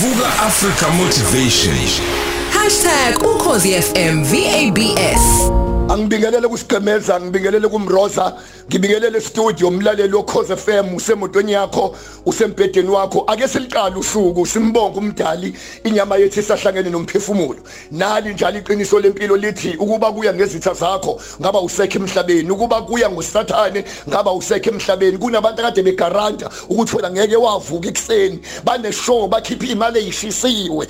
Vuka Africa Motivation. #ukhozifm VABS angibingelele kusigqemeza ngibingelele kumroza ngibingelele studio umlaleli okhoze FM usemotweni yakho usembhedeni wakho. Ake siliqala usuku simbonga umdali inyama yethu isahlangene nomphefumulo. Nali njalo iqiniso lempilo lithi ukuba kuya ngezitha zakho ngaba usekhe emhlabeni. Ukuba kuya ngosathane ngaba usekhe emhlabeni. Kunabantu akade begaranta ukuthi wena ngeke wavuka ekseni baneshow bakhipha imali eyishisiwe.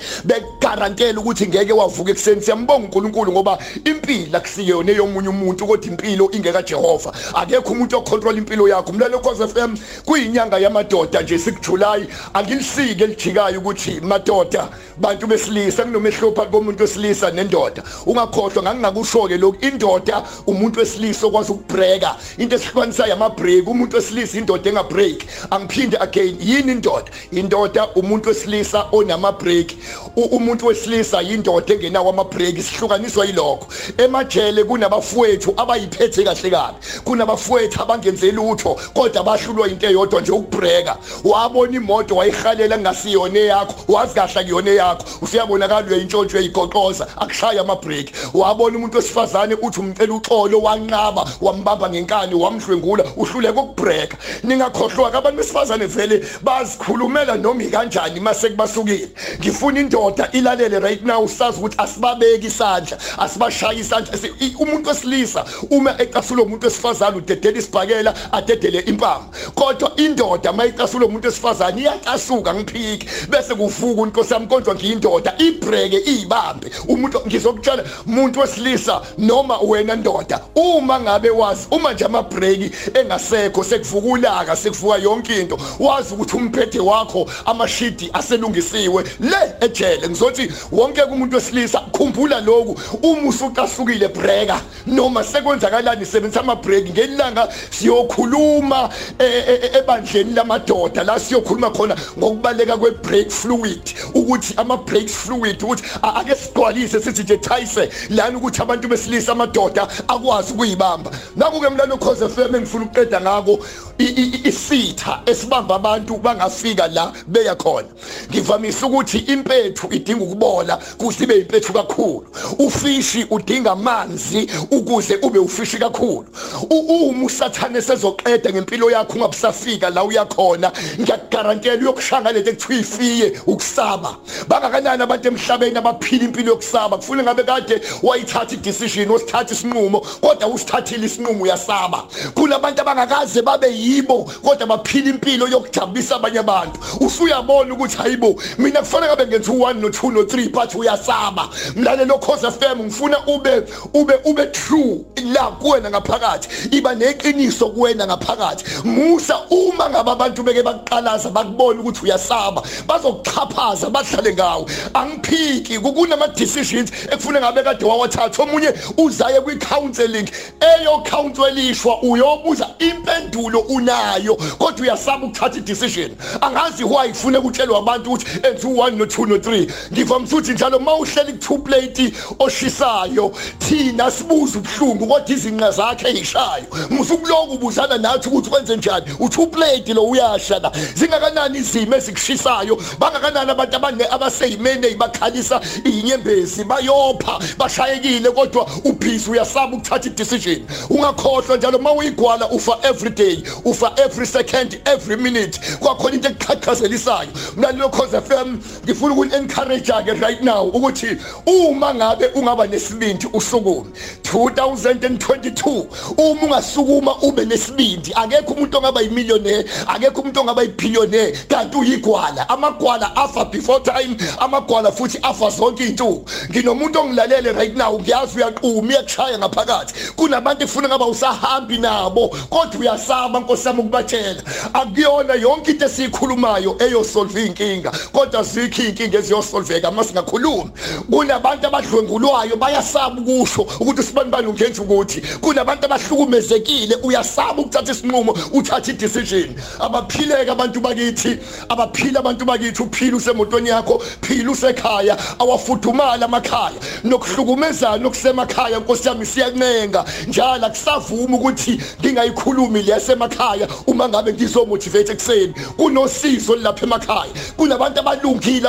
Begarantela ukuthi ngeke wavuka ekseni siyambonga uNkulunkulu ngoba impilo akusiyona eyomunye umuntu kodwa impilo ingeka Jehova. Akekho umuntu ocontrol impilo yakho. Umlalo cause FM kuyinyanga yamadoda nje sikuJuly angilisike elijikayo ukuthi madoda bantu besilisa kunomehluko phakathi komuntu wesilisa nendoda. Ungakhohlwa ngangingakusho ke lokhu indoda umuntu wesilisa okwazi ukubreaka into esihlukanisa yama break umuntu wesilisa indoda enga break angiphinde again yini indoda? Indoda umuntu wesilisa onama break umuntu wesilisa yindoda engenawo ama break sihlukaniswa yilokho. Emajele kunabafowethu abayiphethe kahle kabi. Kunabafowethu abangenze lutho kodwa bahlulwa into eyodwa nje ukubreaka wabona imoto wayihalela ngasiyone yakho wazi kahle kuyone yakho usiyabonakala uyintshontsho eyigoqoza akushaya ama break wabona umuntu wesifazane uthi umcela uxolo wanqaba wambamba ngenkani wamhlwengula uhluleka ukubreaka ningakhohlwa abantu besifazane vele bazikhulumela noma ikanjani mase kubasukile. Ngifuna indoda ilalele right now sazi ukuthi asibabeki isandla asibashaya isandla. Umuntu wesilisa uma ecasula umuntu wesifazane udedela isibhakela adedele impama kodwa indoda mayicasula umuntu wesifazane iyacasuka ngiphiki bese kuvuka unkosi yami kodwa ngiyindoda ibreke izibambe umuntu ngizokutshela umuntu wesilisa noma wena ndoda uma ngabe wazi uma nje ama break engasekho sekuvuka ulaka sekuvuka yonke into wazi ukuthi umphethe wakho amashidi aselungisiwe le ejele ngizothi wonke umuntu wesilisa khumbula lokhu uma usucasukile breka. Noma sekwenzakalani sebenzisa ama break ngelanga siyokhuluma ebandleni lamadoda la siyokhuluma khona ngokubaleka kwe break fluid ukuthi ama break fluid ukuthi ake sigcwalise sithi nje thayise lana ukuthi abantu besilisa amadoda akwazi ukuyibamba. Nakuke mlalo cause FM engifuna ukuqeda ngako isitha esibamba abantu bangafika la beya khona. Ngivamise ukuthi impethu idinga ukubola kusibe impethu kakhulu. Ufishi udinga amanzi ukuze ube ufishi kakhulu. Uma usathane sezoqeda ngempilo yakho ungabusafika la uyakhona ngiyagarantela uyokushanga lento ekuthiwa ifiye ukusaba. Bangakanani abantu emhlabeni abaphila impilo yokusaba? Kufuna ngabe kade wayithatha idecision wasithatha isinqumo kodwa usithathile isinqumo uyasaba. Kunabantu abangakaze babe yibo kodwa baphila impilo yokujabulisa abanye abantu. Usuyabona ukuthi hayibo mina kufanele ngabe ngenza u1 no2 no3 but uyasaba mlalelo cause FM ngifuna ube ube ube true. La kuwena ngaphakathi iba neqiniso kuwena ngaphakathi. Musa uma ngaba abantu beke bakuqalaza bakubona ukuthi uyasaba bazokuchaphaza bahlale ngawe angiphiki kunama decisions ekufuna ngabe kade wawathatha. Omunye uzaye kwi counseling eyo counselishwa uyobuza impendulo unayo. Kodwa uyasaba ukuthatha i-decision. Angazi why kufune kutshelwa abantu ukuthi enza u1 no2 no3 ngivamisa ukuthi njalo mawuhleli ku2 plate oshisayo thina sibuza ubhlungu kodwa izinqa zakhe eyishayo musukuloku ubuzana nathi ukuthi kwenze njani? U2 plate lo uyasha la zingakanani izimo ezikushisayo bangakanani abantu abane abaseyimene ibakhalisa inyembezi bayopha bashayekile kodwa ubhizi uyasaba ukuthatha i-decision. Ungakhohlwa njalo mawuyigwala ufa every day ufa every second every minute. Kwakhona into ekuqhaqhazelisayo. Mlaleli lokhoza FM ngifuna ukuni encourage ke right now ukuthi uma ngabe ungaba nesibindi usukume 2022 uma ungasukuma ube nesibindi akekho umuntu ongaba yimillionaire akekho umuntu ongaba yibillionaire kanti uyigwala. Amagwala afa before time amagwala futhi afa zonke izinto nginomuntu ongilalele right now ngiyazi uyaqhuma uyakushaya ngaphakathi. Kunabantu efuna ngaba usahambi nabo kodwa uyasaba nkosi yami ukubatshela. Akuyona yonke into esikhulumayo eyosolve inkinga kodwa zikho inkinga eziyosolveka mase ngakhuluma kunabantu abadlwengulwayo bayasaba ukusho ukuthi isibanibani ungenza ukuthi. Kunabantu abahlukumezekile uyasaba ukuthatha isinqumo uthatha i-decision. Abaphileke abantu bakithi abaphila abantu bakithi uphila usemotweni yakho phila usekhaya awafudumala amakhaya. Nokuhlukumezana nokusemakhaya nkosi yami siyancenga. Njalo akusavuma ukuthi ngingayikhulumi liyasemakhaya uma ngabe ngizomotivate ekseni kunosizo lapha emakhaya. Kunabantu abalungile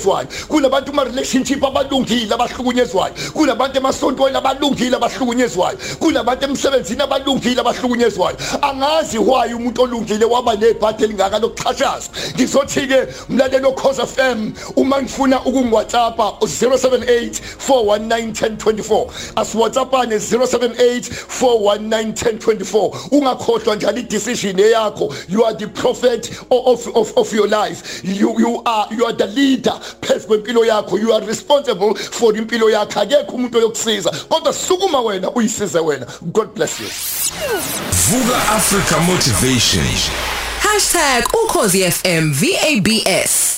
abahlukunyezwayo. Kunabantu ma relationship abalungile abahlukunyezwayo. Kunabantu emasontweni abalungile abahlukunyezwayo. Kunabantu emsebenzini abalungile abahlukunyezwayo. Angazi why umuntu olungile waba nebhadi elingaka lokuxhashazwa ngizothi ke mlalelo Khoza FM uma ngifuna ukungiwhatsappa 078 419 1024 asiwhatsappane 078 419 1024 ungakhohlwa njalo i-decision yakho you are the prophet of, of, of your life. You, you, are, you are the leader phezu kwempilo yakho you are responsible for impilo yakho. Akekho umuntu oyokusiza kodwa sukuma wena uyisize wena. God bless you. Vuka Africa Motivation. #ukhozifm VABS